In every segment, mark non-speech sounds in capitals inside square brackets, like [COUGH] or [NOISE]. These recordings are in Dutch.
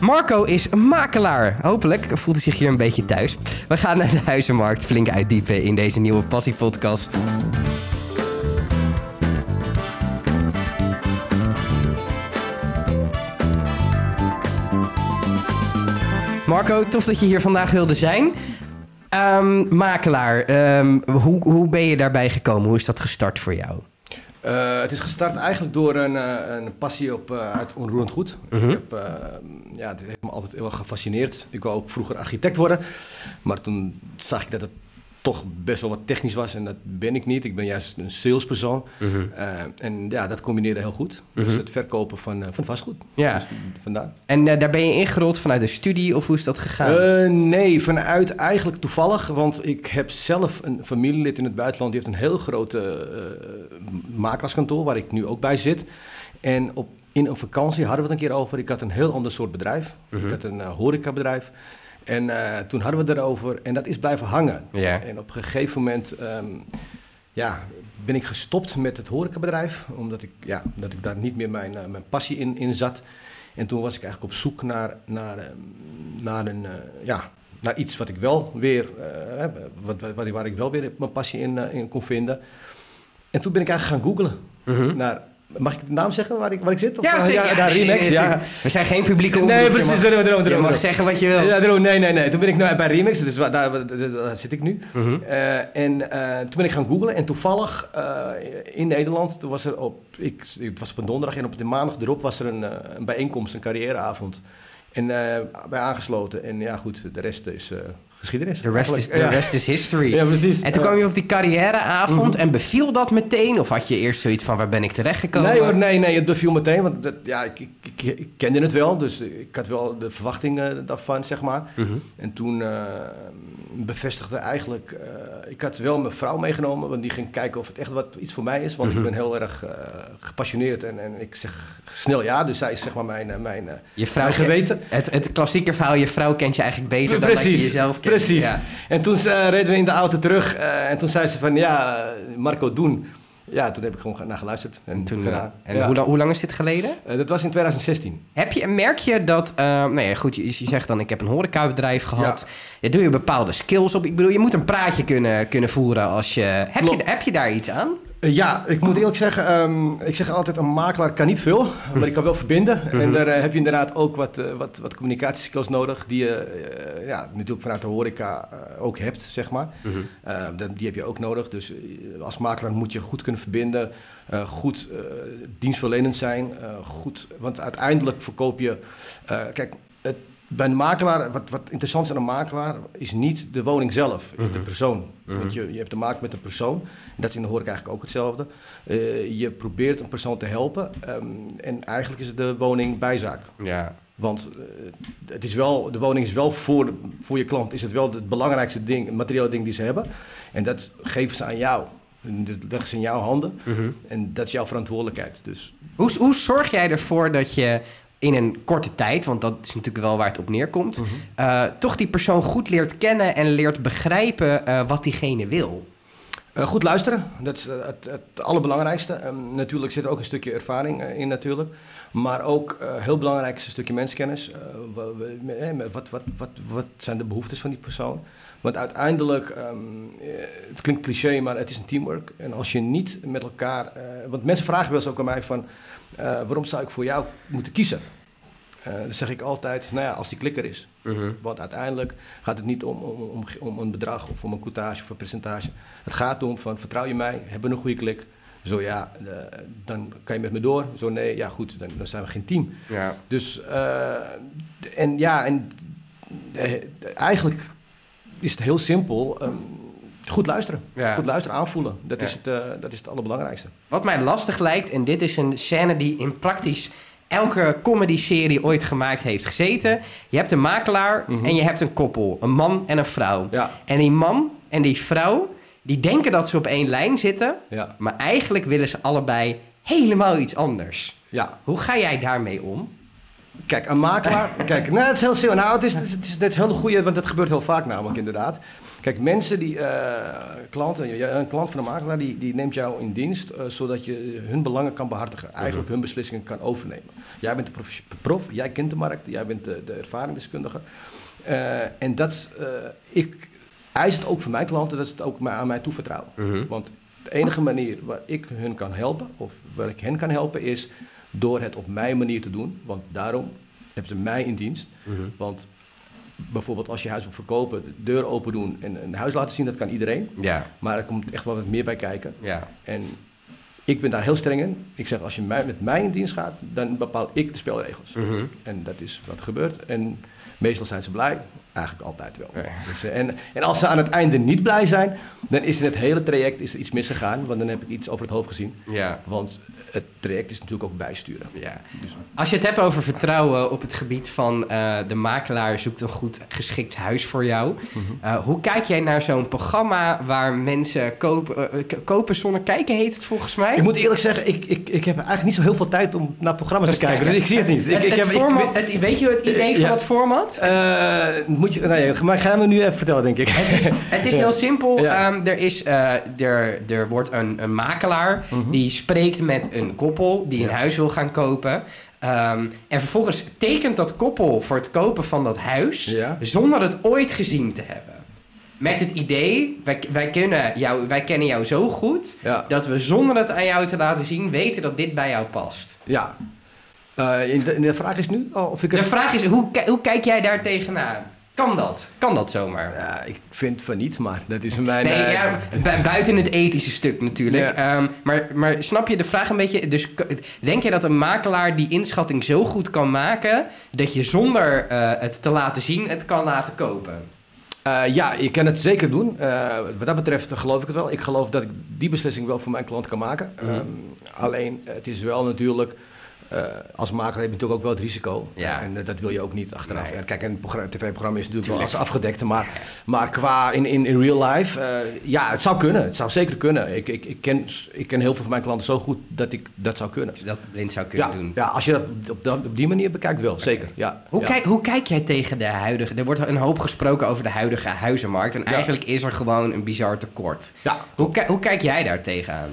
Marco is makelaar. Hopelijk voelt hij zich hier een beetje thuis. We gaan naar de huizenmarkt flink uitdiepen in deze nieuwe Passie-podcast. Marco, tof dat je hier vandaag wilde zijn. Ehm, makelaar, ehm, hoe, hoe ben je daarbij gekomen? Hoe is dat gestart voor jou? Uh, het is gestart eigenlijk door een, uh, een passie op, uh, uit onroerend goed. Mhm. Ik heb, ja, het heeft me altijd heel erg gefascineerd. Ik wou ook vroeger architect worden, maar toen zag ik dat het toch best wel wat technisch was en dat ben ik niet. Ik ben juist een salespersoon. Mhm. Uh, en ja, dat combineerde heel goed. Dus Mhm. het verkopen van, uh, van vastgoed. Ja. Dus vandaar. En uh, daar ben je ingerold vanuit de studie of hoe is dat gegaan? Nee, vanuit eigenlijk toevallig. Want ik heb zelf een familielid in het buitenland. Die heeft een heel grote makelaarskantoor waar ik nu ook bij zit. En op, in een vakantie hadden we het een keer over. Ik had een heel ander soort bedrijf. Mhm. Ik had een horecabedrijf. En uh, toen hadden we het erover en dat is blijven hangen. Ja. En op een gegeven moment um, ja, ben ik gestopt met het horecabedrijf, omdat ik, ja, omdat ik daar niet meer mijn, uh, mijn passie in, in zat. En toen was ik eigenlijk op zoek naar, naar, uh, naar, een, uh, ja, naar iets wat ik wel weer, wat, wat, waar ik wel weer mijn passie in, in kon vinden. En toen ben ik eigenlijk gaan googlen Mhm. naar Mag ik de naam zeggen waar ik, waar ik zit? Of, Ja, uh, zeker. ja, Ja, nee, Remax. nee, ja. We zijn geen publieke omroep. Nee, Je precies. mag- daarom, Je mag zeggen wat je wil. Ja, daarom, nee, nee, nee. Toen ben ik nu bij Remix, dus waar, daar, daar, daar zit ik nu. Mhm. Uh, en uh, toen ben ik gaan googlen en toevallig in Nederland, toen was er op, ik, het was op een donderdag en op de maandag erop was er een, een bijeenkomst, een carrièreavond. En bij aangesloten. En ja, goed, de rest is geschiedenis. The rest, is, the Ja. rest is history. [LAUGHS] Ja, precies. En toen kwam je op die carrièreavond Mhm. en beviel dat meteen? Of had je eerst zoiets van, waar ben ik terechtgekomen? Nee hoor, nee, nee, het beviel meteen, want dat, ja, ik, ik, ik, kende het wel, dus ik had wel de verwachtingen daarvan, zeg maar. Mhm. En toen uh, bevestigde eigenlijk, uh, ik had wel mijn vrouw meegenomen, want die ging kijken of het echt wat iets voor mij is, want Mhm. ik ben heel erg uh, gepassioneerd en, en ik zeg snel ja, dus zij is zeg maar mijn, mijn, Je vrouw mijn geweten. Het, het klassieke verhaal, je vrouw kent je eigenlijk beter dan dat je jezelf kent. precies. Ja. En toen reden we in de auto terug en toen zei ze van ja, Marco, doen. Ja, toen heb ik gewoon naar geluisterd en Toen, gedaan. en Ja. hoe, lang, hoe lang is dit geleden? Uh, dat was in 2016. Heb je, merk je dat, uh, nou ja, goed, je, je zegt dan ik heb een horecabedrijf gehad. Ja. doe je bepaalde skills op. Ik bedoel, je moet een praatje kunnen, kunnen voeren als je... Heb je, heb je daar iets aan? Uh, ja, ik moet eerlijk zeggen, um, ik zeg altijd een makelaar kan niet veel, maar ik kan wel verbinden. Mhm. En daar uh, heb je inderdaad ook wat, uh, wat, wat communicatieskills nodig die je uh, ja, natuurlijk vanuit de horeca ook hebt, zeg maar. Mhm. Die heb je ook nodig. Dus als makelaar moet je goed kunnen verbinden, goed dienstverlenend zijn, goed, want uiteindelijk verkoop je, kijk, het, bij een makelaar, wat, wat interessant is aan een makelaar, is niet de woning zelf, is de Mhm. persoon. Mhm. Want je, je hebt te maken met een persoon. En dat is in de horeca eigenlijk ook hetzelfde. Uh, je probeert een persoon te helpen. Um, en eigenlijk is het de woning bijzaak. Ja. Want uh, het is wel, de woning is wel voor, de, voor je klant is het wel het belangrijkste ding, het materiële ding die ze hebben. En dat geven ze aan jou. En Dat leggen ze in jouw handen. Mhm. En dat is jouw verantwoordelijkheid. Dus Hoe, hoe zorg jij ervoor dat je in een korte tijd, want dat is natuurlijk wel waar het op neerkomt, uh, toch die persoon goed leert kennen en leert begrijpen uh, wat diegene wil? Uh, goed luisteren, dat is uh, het, het allerbelangrijkste. Um, natuurlijk zit er ook een stukje ervaring uh, in natuurlijk. Maar ook heel belangrijk is een stukje menskennis. wat, wat, wat, wat zijn de behoeftes van die persoon? Want uiteindelijk, um, het klinkt cliché, maar het is een teamwork. En als je niet met elkaar... want mensen vragen wel eens ook aan mij van... waarom zou ik voor jou moeten kiezen? Uh, dan zeg ik altijd, nou ja, als die klikker is. Mhm. Want uiteindelijk gaat het niet om, om, om, om een bedrag of om een coutage of een percentage. Het gaat om van, vertrouw je mij? Hebben we een goede klik? Zo ja, uh, dan kan je met me door. Zo nee, ja goed, dan, dan zijn we geen team. Ja. Dus, uh, en ja, en uh, eigenlijk is het heel simpel. Um, goed luisteren. Ja. Goed luisteren, aanvoelen. Dat, Ja. is het, uh, dat is het allerbelangrijkste. Wat mij lastig lijkt, en dit is een scène die in praktisch elke comedy-serie ooit gemaakt heeft gezeten. Je hebt een makelaar Mhm. en je hebt een koppel, een man en een vrouw. Ja, En die man en die vrouw, die denken dat ze op één lijn zitten, ja, maar eigenlijk willen ze allebei helemaal iets anders. ja. Hoe ga jij daarmee om? Kijk, een makelaar. [LAUGHS] kijk, nou, het is heel simpel. Nou, het is, het is, het is, het is een hele goede, want dat gebeurt heel vaak namelijk inderdaad. Kijk, mensen die, eh, klanten, een klant van een makelaar, die, die neemt jou in dienst eh, zodat je hun belangen kan behartigen. Eigenlijk hun beslissingen kan overnemen. Jij bent de prof, prof jij kent de markt, jij bent de, de ervaringsdeskundige. Eh, en dat, ik eis het ook van mijn klanten dat ze het ook aan mij toevertrouwen. Mhm. Want de enige manier waar ik hun kan helpen, of waar ik hen kan helpen, is door het op mijn manier te doen. Want daarom hebben ze mij in dienst. Mhm. Want bijvoorbeeld als je huis wil verkopen, de deur open doen en een huis laten zien, dat kan iedereen. Ja, Maar er komt echt wel wat meer bij kijken. ja. En ik ben daar heel streng in. Ik zeg, als je mij, met mij in dienst gaat, dan bepaal ik de spelregels. Mhm. En dat is wat gebeurt. En meestal zijn ze blij. Eigenlijk altijd wel. Dus, eh, en, en als ze aan het einde niet blij zijn, dan is in het hele traject is er iets misgegaan. Want dan heb ik iets over het hoofd gezien. Ja. Want het traject is natuurlijk ook bijsturen. Ja. Als je het hebt over vertrouwen op het gebied van eh, de makelaar zoekt een goed geschikt huis voor jou. Eh, hoe kijk jij naar zo'n programma waar mensen kopen, kopen zonder kijken, heet het volgens mij? Ik moet eerlijk zeggen, ik, ik, ik heb eigenlijk niet zo heel veel tijd om naar programma's te kijken. Dus ik zie het niet. Ik, Het, ik heb, ik- format, het- weet je het idee van Ja. het format? Eh, moet je, nee, maar ga me nu even vertellen, denk ik. Het is [LAUGHS] Ja. heel simpel. Ehm, er, is, eh, er, er wordt een, een makelaar Mhm. die spreekt met een koppel die een huis wil gaan kopen. Ehm, en vervolgens tekent dat koppel voor het kopen van dat huis Ja. zonder het ooit gezien te hebben. Met het idee, wij, wij, kennen jou, wij kennen jou zo goed Ja. dat we zonder het aan jou te laten zien weten dat dit bij jou past. Ja. Eh, de, de vraag is nu of ik De het... vraag is, hoe, hoe kijk jij daar tegenaan? Kan dat? Kan dat zomaar? Ja, ik vind van niet, maar dat is mijn... Nee, eh, ja, buiten het ethische stuk natuurlijk. Ja. Ehm, maar, maar snap je de vraag een beetje? Dus denk je dat een makelaar die inschatting zo goed kan maken... dat je zonder eh, het te laten zien het kan laten kopen? eh, ja, je kan het zeker doen. Wat dat betreft geloof ik het wel. Ik geloof dat ik die beslissing wel voor mijn klant kan maken. Mhm. Ehm, alleen, het is wel natuurlijk... eh, als makelaar heb je natuurlijk ook wel het risico. Ja. En eh, dat wil je ook niet achteraf. Nee. Kijk, een programma- tv-programma is natuurlijk wel als afgedekte. Maar, maar qua in, in, in real life, eh, ja, het zou kunnen. Het zou zeker kunnen. Ik, ik, ik, ken, ik ken heel veel van mijn klanten zo goed dat ik dat zou kunnen. Als je dat blind zou kunnen Ja, doen. ja, als je dat op, dat- op die manier bekijkt, wel, zeker. Ja, Hoe, ja. kijk, hoe kijk jij tegen de huidige... Er wordt een hoop gesproken over de huidige huizenmarkt... en eigenlijk is er gewoon een bizar tekort. Ja, Hoe, hoe kijk jij daar tegenaan?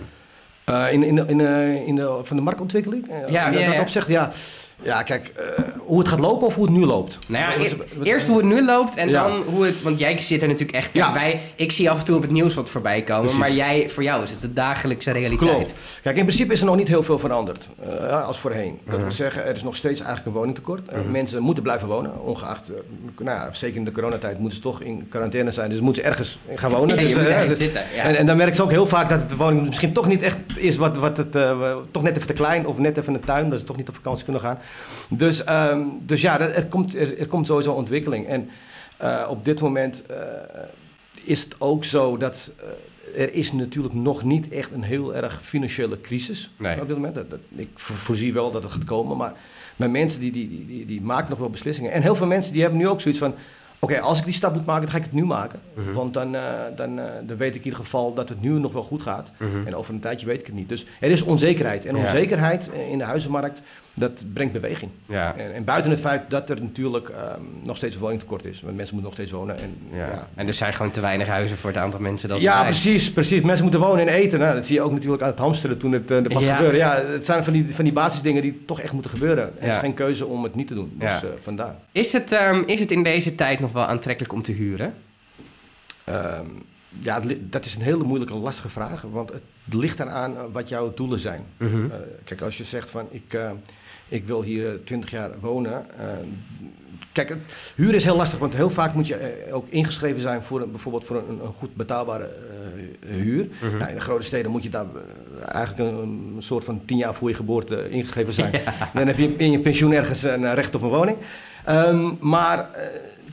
Eh, in, in, de- in, de- in de, van de marktontwikkeling? Eh, Ja, dat ja. opzicht, ja. Ja, kijk, eh, hoe het gaat lopen of hoe het nu loopt? Nou ja, e- eerst hoe het nu loopt en Ja. dan hoe het... Want jij zit er natuurlijk echt... Ja. wij, ik zie af en toe op het nieuws wat voorbij komen... Precies. maar jij, voor jou is het de dagelijkse realiteit. Klopt. Kijk, in principe is er nog niet heel veel veranderd eh, als voorheen. Dat Mhm. wil zeggen, er is nog steeds eigenlijk een woningtekort. Eh, Mensen moeten blijven wonen, ongeacht, eh, nou, zeker in de coronatijd moeten ze toch in quarantaine zijn. Dus moeten ze ergens gaan wonen. [LAUGHS] Dus, zitten, [LAUGHS] en, en dan merken ze ook heel vaak dat het de woning misschien toch niet echt is wat, wat het, toch net even te klein of net even een tuin, dat ze toch niet op vakantie kunnen gaan. Dus, ehm, dus ja, er, komt, er, er komt sowieso ontwikkeling. En eh, op dit moment eh, is het ook zo dat eh, er is natuurlijk nog niet echt een heel erg financiële crisis Nee. op dit moment. Dat, dat- ik vo- voorzie wel dat het gaat komen, maar, maar mensen die, die, die, die, maken nog wel beslissingen. En heel veel mensen die hebben nu ook zoiets van... Oké, als ik die stap moet maken, dan ga ik het nu maken. Mhm. Want dan, dan, dan weet ik in ieder geval dat het nu nog wel goed gaat. Mhm. En over een tijdje weet ik het niet. Dus er is onzekerheid. En onzekerheid in de huizenmarkt, dat brengt beweging. Ja. En, en buiten het feit dat er natuurlijk ehm, nog steeds een woningtekort is. Want mensen moeten nog steeds wonen. En, Ja. ja. En er zijn gewoon te weinig huizen voor het aantal mensen dat er Ja, precies, precies. Mensen moeten wonen en eten. Nou, dat zie je ook natuurlijk aan het hamsteren toen het uh, pas Ja. gebeurde. Ja, het zijn van die, van die basisdingen die toch echt moeten gebeuren. Er is geen keuze om het niet te doen. Dus Ja. eh, vandaar. Is, het, ehm, is het in deze tijd nog wel aantrekkelijk om te huren? Ehm, ja, dat is een hele moeilijke, lastige vraag. Want het ligt eraan eh, wat jouw doelen zijn. Mhm. Kijk, als je zegt van ik, ik wil hier twintig jaar wonen. eh, kijk, het, huren is heel lastig, want heel vaak moet je eh, ook ingeschreven zijn voor een, bijvoorbeeld voor een, een goed betaalbare eh, huur. Mhm. Nou, in de grote steden moet je daar eh, eigenlijk een, een soort van tien jaar voor je geboorte ingegeven zijn. [LAUGHS] Dan heb je in je pensioen ergens een eh, recht op een woning. Ehm, maar eh,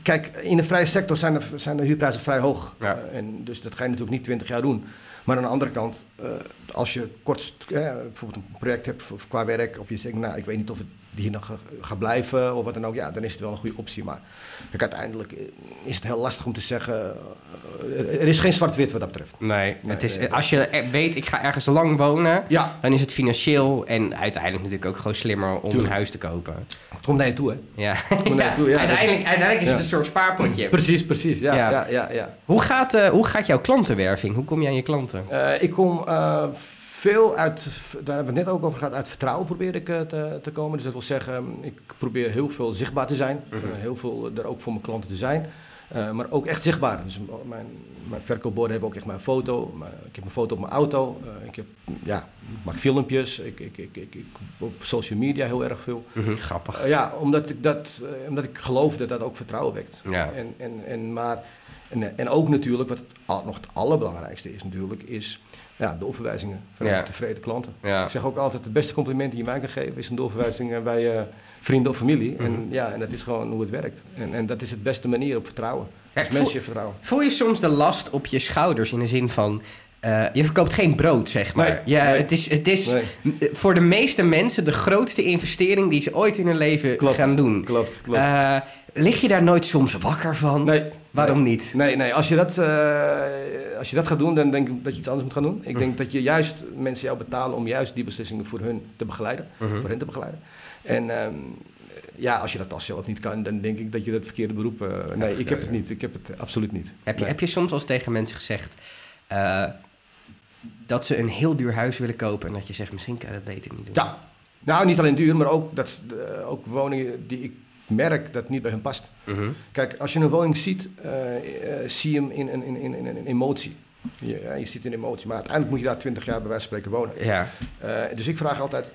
kijk, in de vrije sector zijn de, zijn de huurprijzen vrij hoog. Ja. Eh, en dus dat ga je natuurlijk niet 20 jaar doen. Maar aan de andere kant, eh, als je kort, eh, bijvoorbeeld een project hebt voor- qua werk, of je zegt, nou, ik weet niet of het die hier nog ga- gaat blijven of wat dan ook, ja, dan is het wel een goede optie. Maar kijk, uiteindelijk is het heel lastig om te zeggen, eh, er is geen zwart-wit wat dat betreft. Nee, Nee, het is, nee. als je weet, ik ga ergens lang wonen, Ja, dan is het financieel en uiteindelijk natuurlijk ook gewoon slimmer om Tuurlijk. een huis te kopen. het komt naar je toe, hè? Ja, Kom [LAUGHS] Ja, uiteindelijk, uiteindelijk is het een soort spaarpotje. Precies, precies, ja, Ja. ja. Hoe gaat, eh, hoe gaat jouw klantenwerving? Hoe kom je aan je klanten? Eh, ik kom veel uit, daar hebben we het net ook over gehad, uit vertrouwen probeer ik eh, te, te komen. Dus dat wil zeggen, ik probeer heel veel zichtbaar te zijn. Mhm. Eh, heel veel er ook voor mijn klanten te zijn. Eh, maar ook echt zichtbaar. Dus mijn, mijn verkoopborden hebben ook echt mijn foto. Mijn- ik heb een foto op mijn auto. Ik, heb, ja, ik maak filmpjes. Ik, ik, ik, ik, ik- op social media heel erg veel. Mhm, grappig. Ja, omdat ik, dat, omdat ik geloof dat dat ook vertrouwen wekt. Ja. En, en, en, maar, en, en ook natuurlijk, wat het nog het allerbelangrijkste is natuurlijk, is ja, doorverwijzingen van Ja. tevreden klanten. Ja. Ik zeg ook altijd, het beste compliment die je mij kan geven is een doorverwijzing eh, bij je vrienden of familie. En Mhm. ja, en dat is gewoon hoe het werkt. En, en dat is het beste manier op vertrouwen. Ja, Als mensen je vertrouwen. Voel je soms de last op je schouders in de zin van... eh, je verkoopt geen brood, zeg maar. Nee, ja, nee. Het is, het is Nee. voor de meeste mensen de grootste investering die ze ooit in hun leven Klopt. gaan doen. Klopt, klopt. Eh, lig je daar nooit soms wakker van? nee. Waarom nee. niet? Nee, nee. Als, je dat, eh, als je dat gaat doen, dan denk ik dat je iets anders moet gaan doen. Ik denk dat je juist mensen jou betalen om juist die beslissingen voor hun te begeleiden. Mhm. Voor hen te begeleiden. En ehm, ja, als je dat als zelf niet kan, dan denk ik dat je dat verkeerde beroep... eh, nee, ik heb het niet. Ik heb het absoluut niet. Heb je, Nee. heb je soms eens tegen mensen gezegd eh, dat ze een heel duur huis willen kopen en dat je zegt misschien kan je dat beter niet doen? Ja. Nou, niet alleen duur, maar ook, dat, ook woningen die ik merk dat niet bij hun past. Mhm. Kijk, als je een woning ziet, eh, eh, zie je hem in, in, in, in, in een emotie. Je, ja, je ziet een emotie, maar uiteindelijk moet je daar 20 jaar bij wijze van spreken wonen. Ja, Eh, dus ik vraag altijd,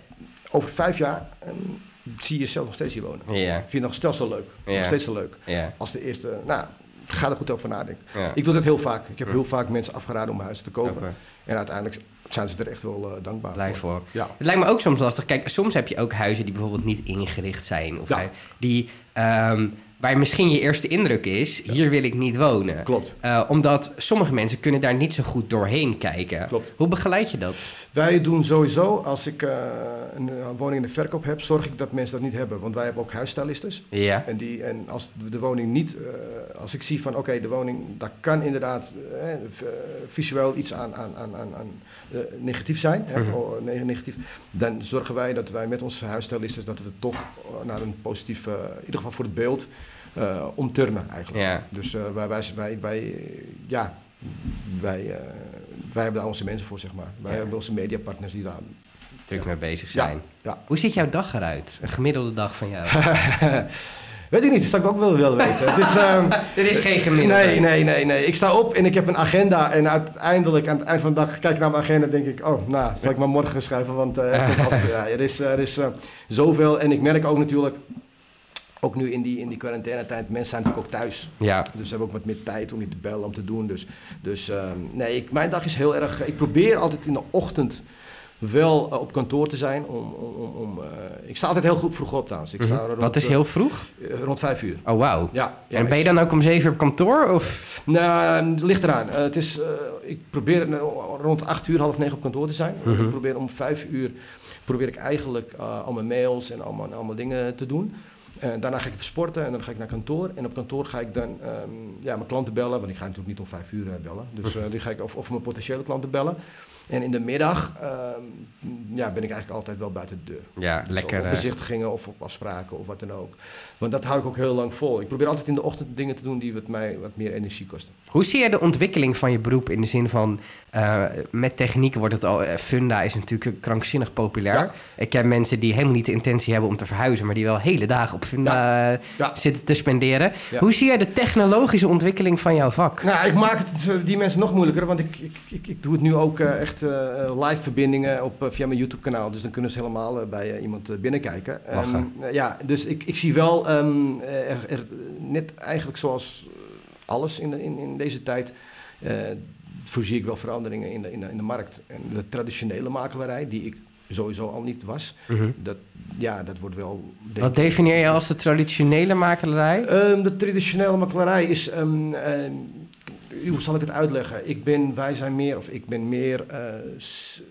over vijf jaar zie je jezelf nog steeds hier wonen. ja, Vind je nog steeds zo leuk? Ja. Nog steeds zo leuk. ja. Als de eerste, nou, ga er goed over nadenken. Ik doe dat heel vaak. Ik heb heel vaak mensen afgeraden om een huis te kopen. En uiteindelijk zijn ze er echt wel eh, dankbaar Blij voor. voor. Ja. Het lijkt me ook soms lastig. Kijk, soms heb je ook huizen die bijvoorbeeld niet ingericht zijn. Of Ja. die, ehm, waar misschien je eerste indruk is, hier wil ik niet wonen. Klopt. Eh, omdat sommige mensen kunnen daar niet zo goed doorheen kijken. Klopt. Hoe begeleid je dat? Wij doen sowieso, als ik eh, een, een woning in de verkoop heb, zorg ik dat mensen dat niet hebben. Want wij hebben ook huisstylisten. Ja. En, die, en als de woning niet, eh, als ik zie van oké, de woning, daar kan inderdaad eh, eh, visueel iets aan, aan, aan, aan, eh, negatief zijn, hè, Mhm. ne- negatief, dan zorgen wij dat wij met onze huisstylisten dat we toch eh, naar een positief, eh, in ieder geval voor het beeld, eh omturnen eigenlijk. Ja. Dus eh, wij, wij, wij, wij, eh, ja, wij, wij hebben daar onze mensen voor, zeg maar. Wij Ja. hebben onze mediapartners die daar... Druk mee bezig zijn. ja. Hoe ziet jouw dag eruit? Een gemiddelde dag van jou? [LAUGHS] Weet ik niet, dat zou ik ook wel willen weten. Het is... ehm, [LAUGHS] er is geen gemiddelde. Nee, nee, nee, nee. Ik sta op en ik heb een agenda. En uiteindelijk, aan het eind van de dag, kijk ik naar mijn agenda en denk ik... Oh, nou, zal ik maar morgen schrijven, want [LAUGHS] er, er is, er is zoveel. En ik merk ook natuurlijk, ook nu in die, in die quarantainetijd, mensen zijn natuurlijk ook thuis. Ja. Dus ze hebben ook wat meer tijd om je te bellen, om te doen. Dus, dus ehm, nee, ik, mijn dag is heel erg... Ik probeer altijd in de ochtend wel eh, op kantoor te zijn. Om, om, om, eh, ik sta altijd heel goed vroeg op trouwens. Ik sta Mhm. rond, Wat is heel vroeg? eh, rond vijf uur. Oh, wauw. Ja, ja, en ben je dan ook om zeven uur op kantoor? Of? Nou, het ligt eraan. Het is, ik probeer rond 8 uur, half negen op kantoor te zijn. Mhm. Ik probeer om 5 uur probeer ik eigenlijk al mijn mails en allemaal, allemaal dingen te doen. En daarna ga ik even sporten en dan ga ik naar kantoor. En op kantoor ga ik dan ehm, ja, mijn klanten bellen, want ik ga natuurlijk niet om 5 uur eh, bellen. Dus [LAUGHS] eh, die ga ik of, of mijn potentiële klanten bellen. En in de middag ehm, ja, ben ik eigenlijk altijd wel buiten de deur. Ja, Dus lekker. Op eh, bezichtigingen of op afspraken of wat dan ook. Want dat hou ik ook heel lang vol. Ik probeer altijd in de ochtend dingen te doen die wat mij wat meer energie kosten. Hoe zie jij de ontwikkeling van je beroep in de zin van eh, met techniek wordt het al. eh, Funda is natuurlijk krankzinnig populair. Ja. Ik ken mensen die helemaal niet de intentie hebben om te verhuizen, maar die wel hele dagen op Funda Ja. zitten te spenderen. Hoe zie jij de technologische ontwikkeling van jouw vak? Nou, ik maak het die mensen nog moeilijker, want ik, ik, ik, ik doe het nu ook echt eh, live verbindingen op, eh, via mijn YouTube kanaal. Dus dan kunnen ze helemaal eh, bij eh, iemand eh, binnenkijken. Eh, ja, dus ik, ik zie wel ehm, er, er, net eigenlijk zoals alles in, de- in, in deze tijd. eh, voorzie ik wel veranderingen in de, in, de, in de markt. En de traditionele makelaarij, die ik sowieso al niet was, Mhm. dat, ja, dat wordt wel... Wat definieer je als de traditionele makelarij? Ehm, de traditionele makelaarij is. ehm, hoe zal ik het uitleggen? Ik ben, wij zijn meer, of ik ben meer, s-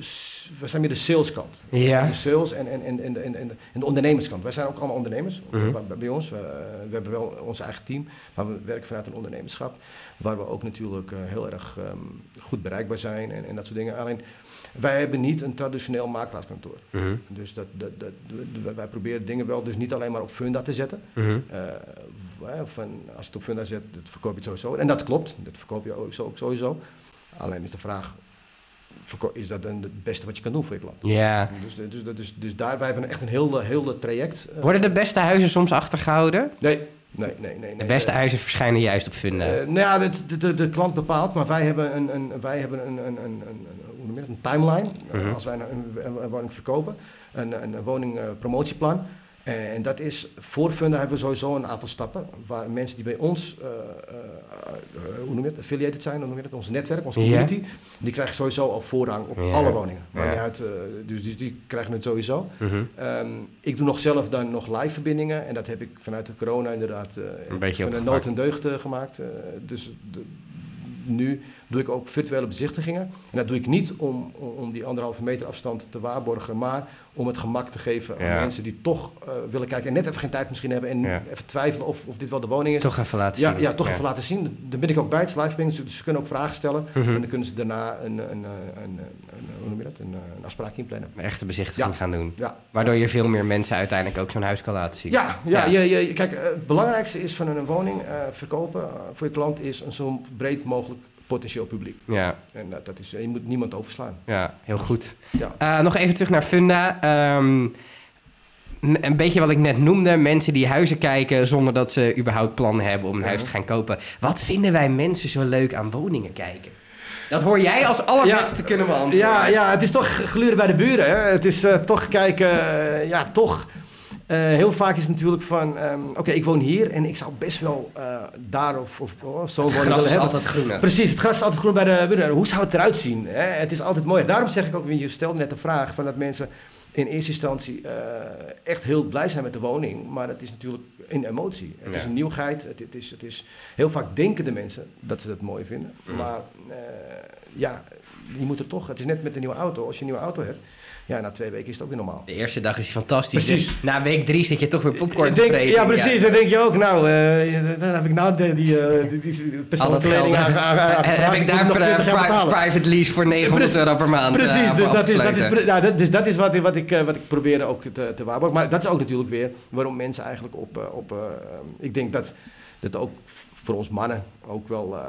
s- we zijn meer de saleskant. Ja. De sales en, en, en, en, en, en de ondernemerskant. Wij zijn ook allemaal ondernemers Mhm. bij, bij ons. We, eh, we hebben wel ons eigen team, maar we werken vanuit een ondernemerschap. Waar we ook natuurlijk heel erg ehm, goed bereikbaar zijn en, en dat soort dingen. Alleen, wij hebben niet een traditioneel makelaarskantoor. Mhm. Dus dat, dat, dat, wij- wij proberen dingen wel dus niet alleen maar op funda te zetten. Mhm. Als je het op funda zet, dat verkoop je het sowieso. En dat klopt, dat verkoop je ook, sowieso. Alleen is de vraag, is dat dan het beste wat je kan doen voor je klant? Ja. Dus, dus, dus, dus daar, wij hebben echt een heel, heel traject. eh. Worden de beste huizen soms achtergehouden? Nee, nee, nee. nee. De beste Eh, huizen verschijnen juist op Funda. eh, nou ja, de, de, klant bepaalt, maar wij hebben een, een, wij hebben een, een, een, een, timeline. Eh, Mhm. als wij een, woning verkopen, een, een, een woningpromotieplan. Eh, en dat is, voor Funda hebben we sowieso een aantal stappen waar mensen die bij ons, eh, eh, hoe noem je het, affiliated zijn, hoe noem je dat, ons netwerk, onze community, die krijgen sowieso al voorrang op alle woningen. Niet uit, dus, dus die krijgen het sowieso. Mhm. Ehm, ik doe nog zelf dan nog live verbindingen. En dat heb ik vanuit de corona inderdaad Een beetje van de nood en deugd gemaakt. Dus de- nu doe ik ook virtuele bezichtigingen. En dat doe ik niet om, om, om die anderhalve meter afstand te waarborgen, maar om het gemak te geven aan Ja. mensen die toch eh, willen kijken en net even geen tijd misschien hebben en Ja. even twijfelen of, of dit wel de woning is. Toch even laten Ja, zien. ja, toch even laten zien. Dan ben ik ook bij het live verbinding, dus ze kunnen ook vragen stellen. Mhm. En dan kunnen ze daarna een, een, een, een, een, hoe noem je dat? een, eh, een afspraak inplannen. Een echte bezichtiging Ja. gaan doen. Ja, Waardoor je veel meer mensen uiteindelijk ook zo'n huis kan laten zien. Ja, ja, Ja. Je, je, kijk, eh, het belangrijkste is van een woning eh, verkopen eh, voor je klant is een zo breed mogelijk potentieel publiek. Ja, En dat dat is, je moet niemand overslaan. ja heel goed. Ja. Eh, nog even terug naar Funda. N- een beetje wat ik net noemde. Mensen die huizen kijken zonder dat ze überhaupt plannen hebben om een huis te gaan kopen. Wat vinden wij mensen zo leuk aan woningen kijken? Dat hoor jij als allerbeste Ja. te kunnen beantwoorden. Ja, ja, het is toch gluren bij de buren. Hè? Het is eh, toch kijken, eh, ja, toch. Eh, heel vaak is het natuurlijk van, ehm, oké, ik woon hier en ik zou best wel eh, daar of, of, of zo'n Het woning gras willen is hebben. altijd groener. Precies, het gras is altijd groen bij de buren. Hoe zou het eruit zien? Hè? Het is altijd mooi. Daarom zeg ik ook, je stelde net de vraag van dat mensen in eerste instantie eh, echt heel blij zijn met de woning. Maar het is natuurlijk een emotie. Het is een nieuwigheid. Het, het, is, het is, heel vaak denken de mensen dat ze dat mooi vinden. Mhm. Maar ja, je moet er toch... Het is net met een nieuwe auto. Als je een nieuwe auto hebt, ja, na twee weken is het ook weer normaal. De eerste dag is fantastisch. Precies. Dus na week drie zit je toch weer popcorn te vreten. ja, precies. Dan denk je ook, nou, eh, dan heb ik nou die, die, eh, die, die persoonlijke geld. lening aan- aan- aan- Eh, aangevraagd. heb ik daar nog 20 jaar pri- private lease voor 900 Precies. euro per maand. eh, Precies, dus dat is, dat is, ja, dat, dus dat is wat, wat, ik, eh, wat ik probeerde ook te, te waarborgen. Maar dat is ook natuurlijk weer waarom mensen eigenlijk op... eh, op eh, ik denk dat dat ook voor ons mannen ook wel, eh,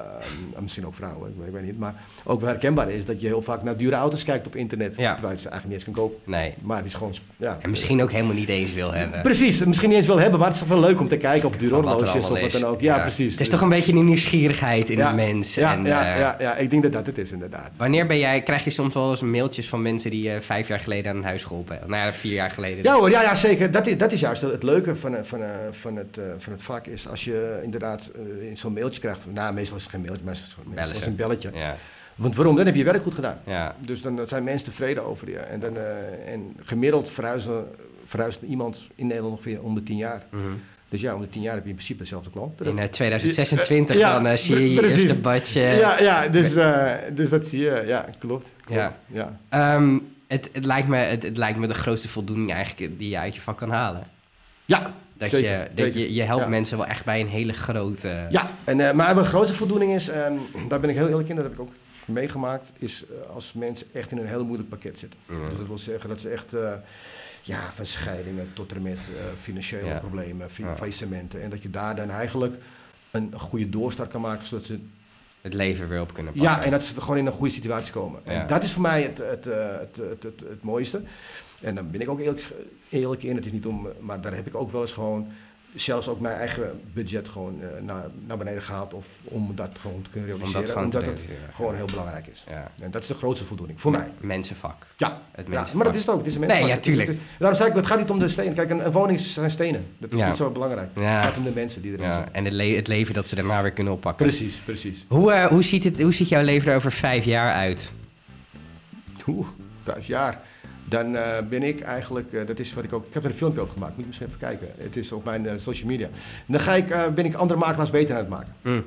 misschien ook vrouwen, ik weet, ik weet niet, maar ook wel herkenbaar is dat je heel vaak naar dure auto's kijkt op internet, Ja. terwijl je ze eigenlijk niet eens kan kopen. Nee. Maar het is gewoon, ja. En misschien ook helemaal niet eens wil hebben. Precies, misschien niet eens wil hebben, maar het is toch wel leuk om te kijken of het dure horloge is of wat dan ook. Ja, precies. Het is toch een beetje een nieuwsgierigheid in Ja. de mens. ja, en, ja, eh, ja, ja, ik denk dat dat het is inderdaad. Wanneer ben jij, krijg je soms wel eens mailtjes van mensen die je vijf jaar geleden aan een huis geholpen hebben? Nou ja, vier jaar geleden. Ja hoor, ja, ja zeker. Dat is, dat is juist het leuke van, eh, van, eh, van, het, eh, van het vak. Is als je inderdaad eh, zo'n mailtje krijgt. Nou, meestal is het geen mailtje, maar meestal is een belletje. Ja, Want waarom? Dan heb je werk goed gedaan. ja. Dus dan zijn mensen tevreden over je. En, dan, eh, en gemiddeld verhuizen, verhuist iemand in Nederland ongeveer om de tien jaar. Mhm. Dus ja, om de tien jaar heb je in principe dezelfde klant. In eh, 2026 Ja, dan eh, zie je [LAUGHS] eerste badje. ja, ja dus, eh, dus dat zie je. Ja, klopt. klopt. Ja. Ja. Ehm, het, het, lijkt me, het, het lijkt me de grootste voldoening eigenlijk die je uit je vak kan halen. ja, Dat, Zeker, je, dat je, je helpt Ja. mensen wel echt bij een hele grote... Ja, en, eh, maar mijn grootste voldoening is, ehm, daar ben ik heel eerlijk in, dat heb ik ook meegemaakt, is eh, als mensen echt in een heel moeilijk pakket zitten. Dus dat wil zeggen dat ze echt, eh, ja, van scheidingen tot en met financiële Ja. problemen, faillissementen. En dat je daar dan eigenlijk een goede doorstart kan maken, zodat ze, Het leven weer op kunnen pakken. ja, en dat ze gewoon in een goede situatie komen. Ja. En dat is voor mij het, het, het, het, het, het mooiste. En dan ben ik ook eerlijk, eerlijk in, het is niet om, maar daar heb ik ook wel eens gewoon zelfs ook mijn eigen budget gewoon eh, naar, naar beneden gehaald. Of om dat gewoon te kunnen Om realiseren. dat gewoon te omdat het gewoon heel belangrijk is. Ja. En dat is de grootste voldoening voor mij. Mensenvak. Ja, Het ja mensenvak. maar dat is het ook. Het is een Nee, mensenvak. ja, tuurlijk. Het is- Daarom zei ik, het gaat niet om de stenen. Kijk, een, een woning zijn stenen. Dat is Ja. niet zo belangrijk. Ja. Het gaat om de mensen die erin Ja, zitten. en het, le- het leven dat ze daarna weer kunnen oppakken. Precies, precies. Hoe, eh, hoe, ziet het, hoe ziet jouw leven er over vijf jaar uit? Oeh, vijf jaar. Dan eh, ben ik eigenlijk, eh, dat is wat ik ook, ik heb er een filmpje over gemaakt, moet je misschien even kijken. Het is op mijn eh, social media. Dan ga ik, ben ik andere makelaars beter aan het maken. Mm.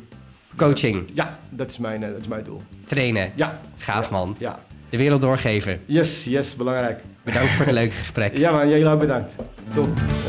Coaching. Ja, dat is, mijn, dat is mijn doel. Trainen. Ja. Gaaf man. Ja. De wereld doorgeven. Yes, yes, belangrijk. Bedankt voor het leuke gesprek. Ja man, jullie ook bedankt. Top.